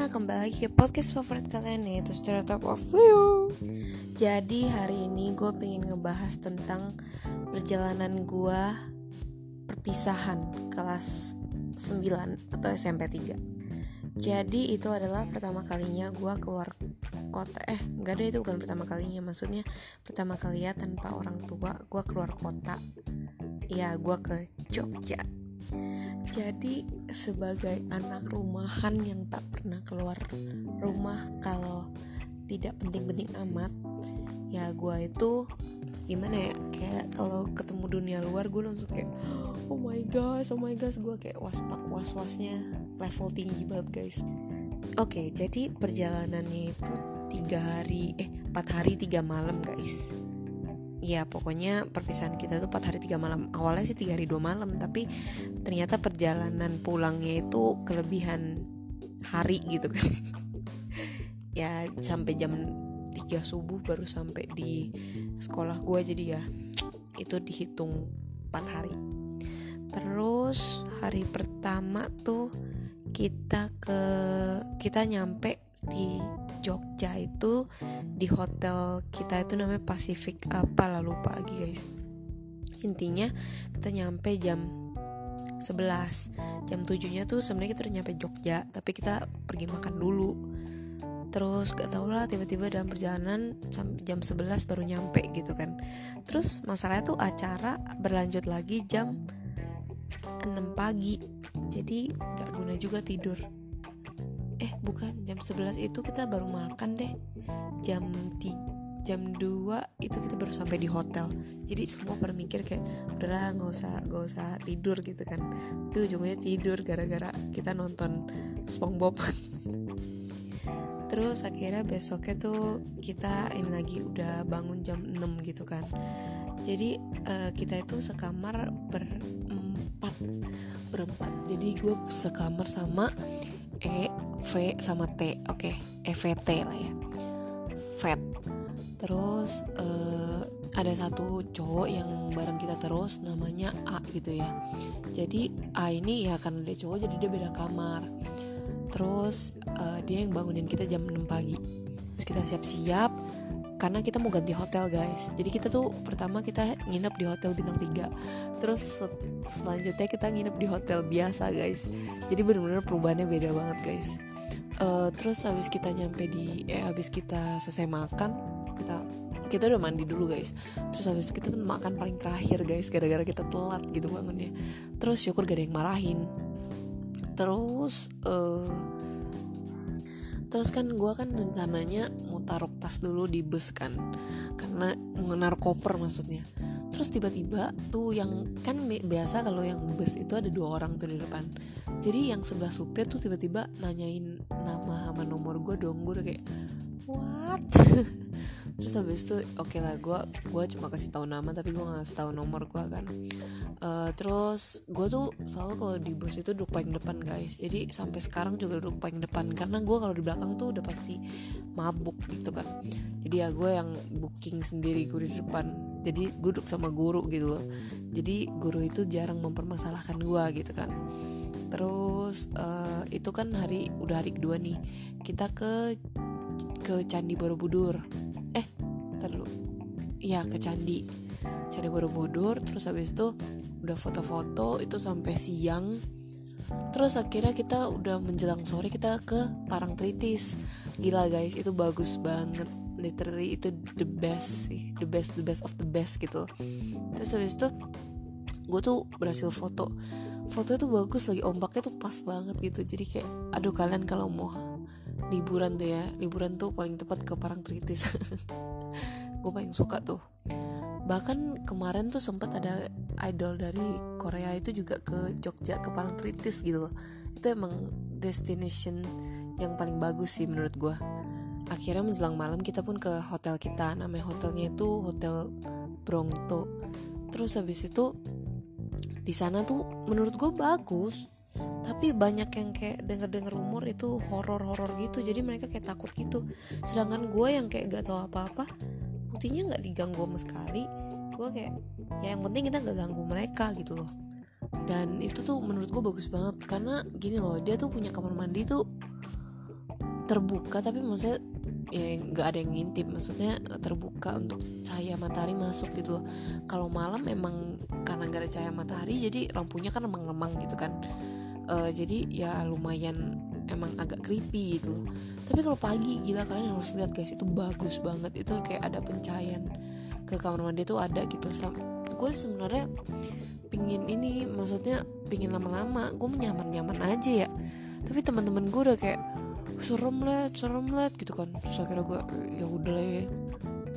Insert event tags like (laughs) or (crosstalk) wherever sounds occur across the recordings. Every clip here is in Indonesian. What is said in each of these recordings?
semuanya, kembali lagi ke podcast favorit kalian yaitu Stereotype of Leo. Jadi hari ini gue pengen ngebahas tentang perjalanan gue perpisahan kelas 9 atau SMP 3 Jadi itu adalah pertama kalinya gue keluar kota Eh enggak deh itu bukan pertama kalinya Maksudnya pertama kali ya tanpa orang tua gue keluar kota. Ya gue ke Jogja jadi sebagai anak rumahan yang tak pernah keluar rumah kalau tidak penting-penting amat ya gue itu gimana ya kayak kalau ketemu dunia luar gue langsung kayak oh my gosh oh my gosh gue kayak waspak was wasnya level tinggi banget guys. Oke okay, jadi perjalanannya itu tiga hari eh empat hari tiga malam guys ya pokoknya perpisahan kita tuh 4 hari 3 malam. Awalnya sih 3 hari 2 malam tapi ternyata perjalanan pulangnya itu kelebihan hari gitu kan. (laughs) Ya sampai jam 3 subuh baru sampai di sekolah gue jadi ya itu dihitung 4 hari. Terus hari pertama tuh kita ke kita nyampe di Jogja itu di hotel kita itu namanya Pacific apa lah lupa lagi guys. Intinya kita nyampe jam 11 jam 7 nya tuh sebenarnya kita udah nyampe Jogja tapi kita pergi makan dulu. Terus gak tau lah tiba-tiba dalam perjalanan jam 11 baru nyampe gitu kan. Terus masalahnya tuh acara berlanjut lagi jam 6 pagi. Jadi gak guna juga tidur eh bukan jam 11 itu kita baru makan deh. Jam 3 jam 2 itu kita baru sampai di hotel. Jadi semua pada mikir kayak udahlah nggak usah nggak usah tidur gitu kan. Tapi ujungnya tidur gara-gara kita nonton SpongeBob. (laughs) Terus akhirnya besoknya tuh kita ini lagi udah bangun jam 6 gitu kan. Jadi uh, kita itu sekamar berempat berempat. Jadi gue sekamar sama E V sama T oke. Okay. EVT lah ya. Vet terus uh, ada satu cowok yang bareng kita terus namanya A gitu ya. Jadi A ini ya karena dia cowok jadi dia beda kamar. Terus uh, dia yang bangunin kita jam 6 pagi. Terus kita siap-siap karena kita mau ganti hotel guys. Jadi kita tuh pertama kita nginep di hotel bintang 3 terus selanjutnya kita nginep di hotel biasa guys. Jadi bener-bener perubahannya beda banget guys uh, terus habis kita nyampe di eh habis kita selesai makan kita kita udah mandi dulu guys. Terus habis kita makan paling terakhir guys gara-gara kita telat gitu bangunnya. Terus syukur gak ada yang marahin. Terus uh, terus kan gue kan rencananya mau taruh tas dulu di bus kan. Karena naruh koper maksudnya terus tiba-tiba tuh yang kan biasa kalau yang bus itu ada dua orang tuh di depan. Jadi yang sebelah supir tuh tiba-tiba nanyain nama sama nomor gue dong gue kayak what (laughs) terus habis itu oke okay lah gue gue cuma kasih tahu nama tapi gue nggak kasih tahu nomor gue kan. Uh, terus gue tuh selalu kalau di bus itu duduk paling depan guys. Jadi sampai sekarang juga duduk paling depan. Karena gue kalau di belakang tuh udah pasti mabuk gitu kan. Jadi ya gue yang booking sendiri gue di depan. Jadi gue duduk sama guru gitu loh. Jadi guru itu jarang mempermasalahkan gue gitu kan. Terus uh, itu kan hari udah hari kedua nih. Kita ke ke Candi Borobudur terlalu ya ke candi. Candi borobudur terus habis itu udah foto-foto itu sampai siang. Terus akhirnya kita udah menjelang sore kita ke Parangtritis gila guys itu bagus banget. Literally itu the best sih. The best the best of the best gitu terus habis itu gue tuh berhasil foto. Foto itu bagus lagi ombaknya tuh pas banget gitu. Jadi kayak aduh kalian kalau mau liburan tuh ya liburan tuh paling tepat ke Parangtritis (laughs) gue paling suka tuh. Bahkan kemarin tuh sempat ada idol dari Korea itu juga ke Jogja ke Parangtritis gitu loh. Itu emang destination yang paling bagus sih menurut gue akhirnya menjelang malam kita pun ke hotel kita. Namanya hotelnya itu hotel Brongto terus habis itu di sana tuh menurut gue bagus. Tapi banyak yang kayak denger-denger rumor itu horor-horor gitu. Jadi mereka kayak takut gitu. Sedangkan gue yang kayak gak tahu apa-apa buktinya nggak diganggu sama sekali. Gue kayak ya yang penting kita nggak ganggu mereka gitu loh. Dan itu tuh menurut gue bagus banget karena gini loh dia tuh punya kamar mandi tuh terbuka tapi maksudnya ya nggak ada yang ngintip maksudnya terbuka untuk cahaya matahari masuk gitu loh. Kalau malam memang karena nggak ada cahaya matahari jadi lampunya kan remang-remang gitu kan. Uh, jadi ya lumayan emang agak creepy gitu. Loh tapi kalau pagi gila kalian harus lihat guys itu bagus banget. Itu kayak ada pencahayaan ke kamar mandi tuh ada gitu. Sam gue sebenarnya pingin ini maksudnya pingin lama-lama. Gue nyaman-nyaman aja ya. Tapi teman-teman gue udah kayak serem let serem let gitu kan. Terus akhirnya gue ya udah lah ya.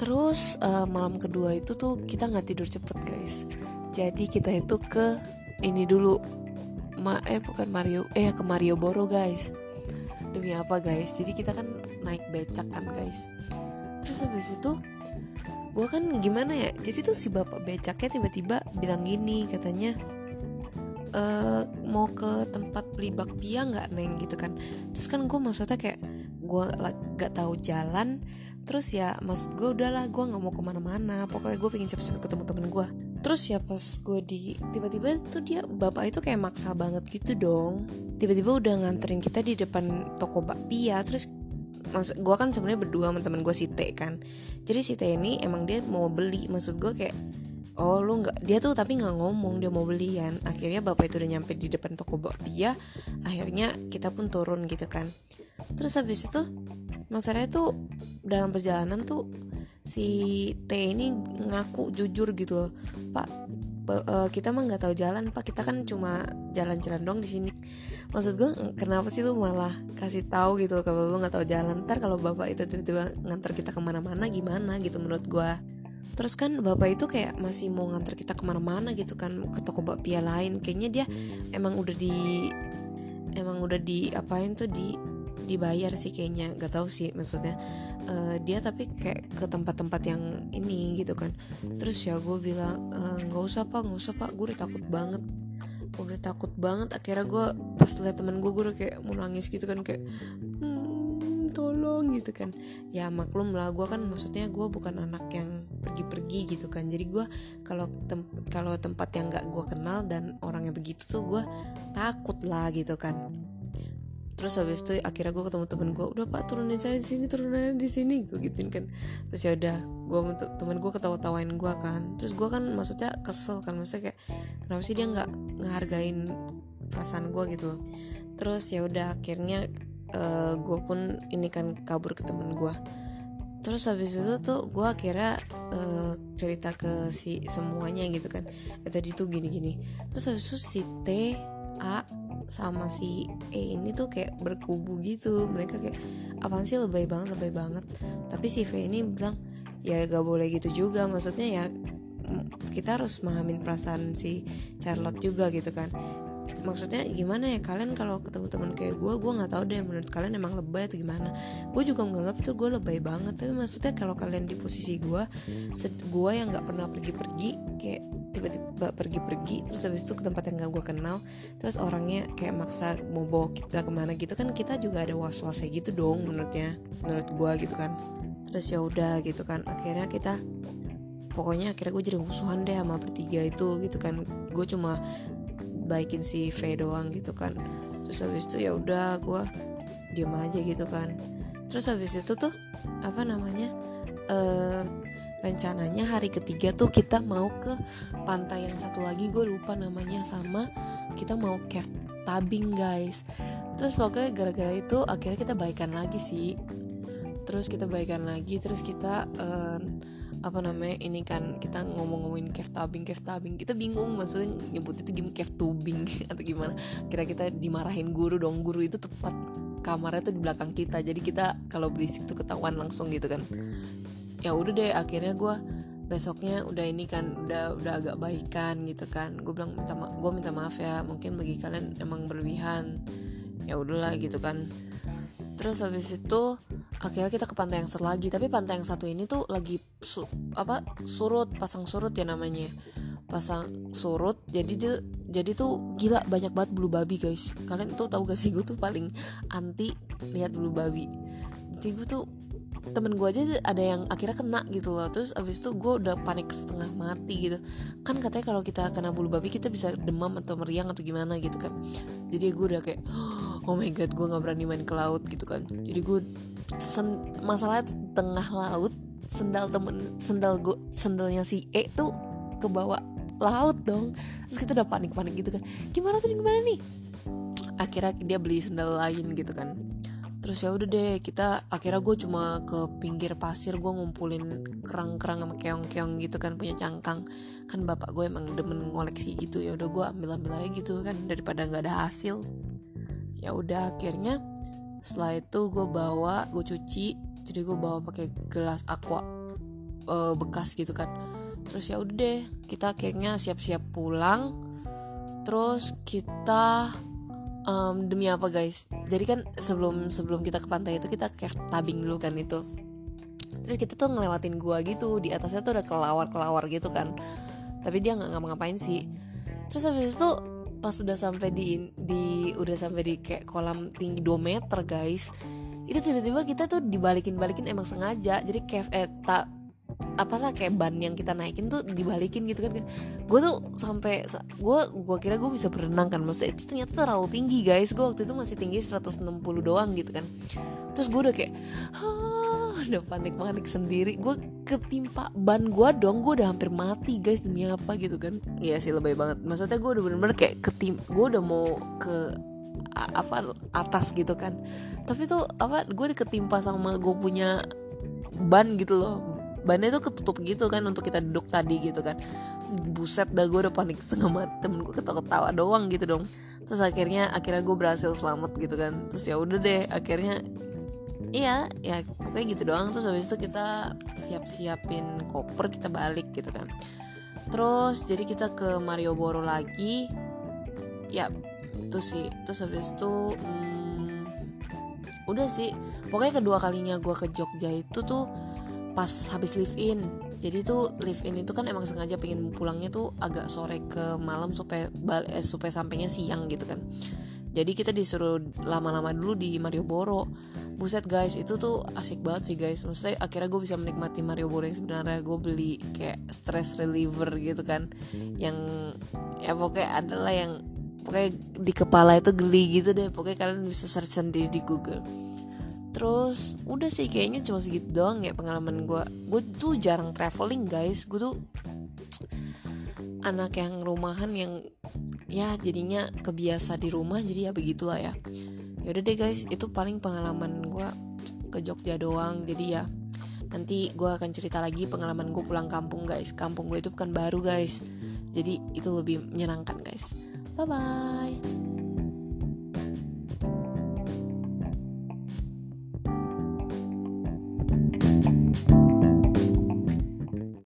Terus uh, malam kedua itu tuh kita nggak tidur cepet guys. Jadi kita itu ke ini dulu. Ma eh bukan Mario eh ke Mario Boro guys demi apa guys? Jadi kita kan naik becak kan guys. Terus habis itu gue kan gimana ya? Jadi tuh si bapak becaknya tiba-tiba bilang gini katanya e, mau ke tempat beli bakpia nggak neng? Gitu kan. Terus kan gue maksudnya kayak gue gak tahu jalan. Terus ya maksud gue udahlah gue nggak mau ke mana-mana. Pokoknya gue pengen cepet-cepet ketemu temen gue terus ya pas gue di tiba-tiba tuh dia bapak itu kayak maksa banget gitu dong. Tiba-tiba udah nganterin kita di depan toko bakpia terus maksud gue kan sebenarnya berdua sama temen gue si T kan. Jadi si T ini emang dia mau beli maksud gue kayak oh lu nggak dia tuh tapi nggak ngomong dia mau beli kan. Akhirnya bapak itu udah nyampe di depan toko bakpia akhirnya kita pun turun gitu kan. Terus habis itu masalahnya tuh dalam perjalanan tuh si T ini ngaku jujur gitu loh pak uh, kita mah nggak tahu jalan pak. Kita kan cuma jalan-jalan dong di sini. Maksud gue kenapa sih lu malah kasih tahu gitu kalau lu nggak tahu jalan? Ntar kalau bapak itu tiba-tiba ngantar kita ke mana-mana gimana? Gitu menurut gue terus kan bapak itu kayak masih mau ngantar kita ke mana-mana gitu kan ke toko bakpia lain. Kayaknya dia emang udah di emang udah di apain tuh di dibayar sih kayaknya. Gak tahu sih maksudnya. Uh, dia tapi kayak ke tempat-tempat yang ini gitu kan. Terus ya gue bilang eh, nggak usah pak nggak usah pak. Gue udah takut banget. Udah takut banget. Akhirnya gue pas liat temen gue gue udah kayak mau nangis gitu kan kayak hmm, tolong gitu kan. Ya maklum lah gue kan maksudnya gue bukan anak yang pergi-pergi gitu kan. Jadi gue kalau tem kalau tempat yang nggak gue kenal dan orangnya begitu tuh gue takut lah gitu kan terus habis itu akhirnya gue ketemu temen gue udah pak turunin saya di sini turunin di sini gue gituin kan. Terus ya udah gue temen gue ketawa-tawain gue kan. Terus gue kan maksudnya kesel kan maksudnya kayak kenapa sih dia nggak ngehargain perasaan gue gitu terus ya udah akhirnya uh, eh, gue pun ini kan kabur ke temen gue terus habis itu tuh gue akhirnya uh, cerita ke si semuanya gitu kan. Ya, tadi tuh gini-gini. Terus habis itu si T A sama si E ini tuh kayak berkubu gitu. Mereka kayak apaan sih lebay banget lebay banget. Tapi si V ini bilang ya gak boleh gitu juga. Maksudnya ya kita harus memahamin perasaan si Charlotte juga gitu kan. Maksudnya gimana ya kalian kalau ketemu teman kayak gue gue nggak tahu deh menurut kalian emang lebay atau gimana. Gue juga menganggap itu gue lebay banget. Tapi maksudnya kalau kalian di posisi gue gue yang nggak pernah pergi-pergi kayak tiba-tiba pergi-pergi terus habis itu ke tempat yang gak gue kenal terus orangnya kayak maksa mau bawa kita ke mana gitu kan kita juga ada was-wasnya gitu dong menurutnya menurut gue gitu kan. Terus ya udah gitu kan akhirnya kita pokoknya akhirnya gue jadi musuhan deh sama bertiga itu gitu kan. Gue cuma baikin si V doang gitu kan. Terus habis itu ya udah gue diem aja gitu kan. Terus habis itu tuh apa namanya uh, rencananya hari ketiga tuh kita mau ke pantai yang satu lagi gue lupa namanya sama kita mau cave tabing guys. Terus pokoknya gara-gara itu akhirnya kita baikan lagi sih. Terus kita baikan lagi terus kita uh, apa namanya ini kan kita ngomong-ngomongin cave tabing cave tabing. Kita bingung maksudnya nyebut itu game cave tubing (laughs) atau gimana. Kira kita dimarahin guru dong guru itu tepat kamarnya tuh di belakang kita. Jadi kita kalau berisik tuh ketahuan langsung gitu kan ya udah deh akhirnya gue besoknya udah ini kan udah udah agak baikan gitu kan. Gue bilang minta ma gue minta maaf ya mungkin bagi kalian emang berlebihan. Ya udahlah gitu kan. Terus habis itu akhirnya kita ke pantai yang satu lagi. Tapi pantai yang satu ini tuh lagi su apa surut pasang surut ya namanya. Pasang surut jadi dia jadi tuh gila banyak banget bulu babi guys. Kalian tuh tahu gak sih gue tuh paling anti lihat bulu babi. Jadi gue tuh temen gue aja ada yang akhirnya kena gitu loh. Terus abis itu gue udah panik setengah mati gitu. Kan katanya kalau kita kena bulu babi kita bisa demam atau meriang atau gimana gitu kan. Jadi gue udah kayak (gasps) oh my god gue nggak berani main ke laut gitu kan. Jadi gue sen masalahnya tengah laut sendal temen sendal gue sendalnya si E tuh ke bawah laut dong. Terus kita udah panik-panik gitu kan. Gimana tuh gimana nih? Akhirnya dia beli sendal lain gitu kan terus ya udah deh kita akhirnya gue cuma ke pinggir pasir gue ngumpulin kerang-kerang sama keong-keong gitu kan punya cangkang. Kan bapak gue emang demen ngoleksi gitu ya udah gue ambil-ambil aja gitu kan daripada nggak ada hasil. Ya udah akhirnya setelah itu gue bawa gue cuci jadi gue bawa pakai gelas aqua uh, bekas gitu kan. Terus ya udah deh kita akhirnya siap-siap pulang. Terus kita um, demi apa guys? Jadi kan sebelum sebelum kita ke pantai itu kita kayak tabing dulu kan itu. Terus kita tuh ngelewatin gua gitu di atasnya tuh ada kelawar kelawar gitu kan. Tapi dia nggak ngapa-ngapain sih. Terus habis itu pas udah sampai di di udah sampai di kayak kolam tinggi 2 meter guys itu tiba-tiba kita tuh dibalikin balikin emang sengaja. Jadi kayak eh tak apalah kayak ban yang kita naikin tuh dibalikin gitu kan. Gue tuh sampai gue gue kira gue bisa berenang kan. Maksudnya itu ternyata terlalu tinggi guys. Gue waktu itu masih tinggi 160 doang gitu kan. Terus gue udah kayak ah, udah panik panik sendiri. Gue ketimpa ban gue dong. Gue udah hampir mati guys. Demi apa gitu kan. Iya sih lebih banget. Maksudnya gue udah bener-bener kayak ketim gue udah mau ke apa atas gitu kan. Tapi tuh apa gue diketimpa sama gue punya ban gitu loh bannya tuh ketutup gitu kan untuk kita duduk tadi gitu kan. Buset dah gue udah panik setengah mati temen gue ketawa-ketawa doang gitu dong. Terus akhirnya akhirnya gue berhasil selamat gitu kan. Terus ya udah deh akhirnya iya ya pokoknya gitu doang. Terus habis itu kita siap-siapin koper kita balik gitu kan. Terus jadi kita ke Mario Boro lagi. Ya itu sih. Terus habis itu hmm, udah sih. Pokoknya kedua kalinya gue ke Jogja itu tuh pas habis live in. Jadi tuh live in itu kan emang sengaja pengen pulangnya tuh agak sore ke malam supaya eh, supaya sampainya siang gitu kan. Jadi kita disuruh lama-lama dulu di Mario Boro buset guys itu tuh asik banget sih guys. Maksudnya akhirnya gue bisa menikmati Mario Boro yang sebenarnya. Gue beli kayak stress reliever gitu kan. Yang ya pokoknya adalah yang pokoknya di kepala itu geli gitu deh. Pokoknya kalian bisa search sendiri di Google terus udah sih kayaknya cuma segitu doang ya pengalaman gue gue tuh jarang traveling guys. Gue tuh anak yang rumahan yang ya jadinya kebiasa di rumah jadi ya begitulah ya. Yaudah deh guys. Itu paling pengalaman gue ke Jogja doang. Jadi ya nanti gue akan cerita lagi pengalaman gue pulang kampung guys. Kampung gue itu bukan baru guys. Jadi itu lebih menyenangkan guys. Bye bye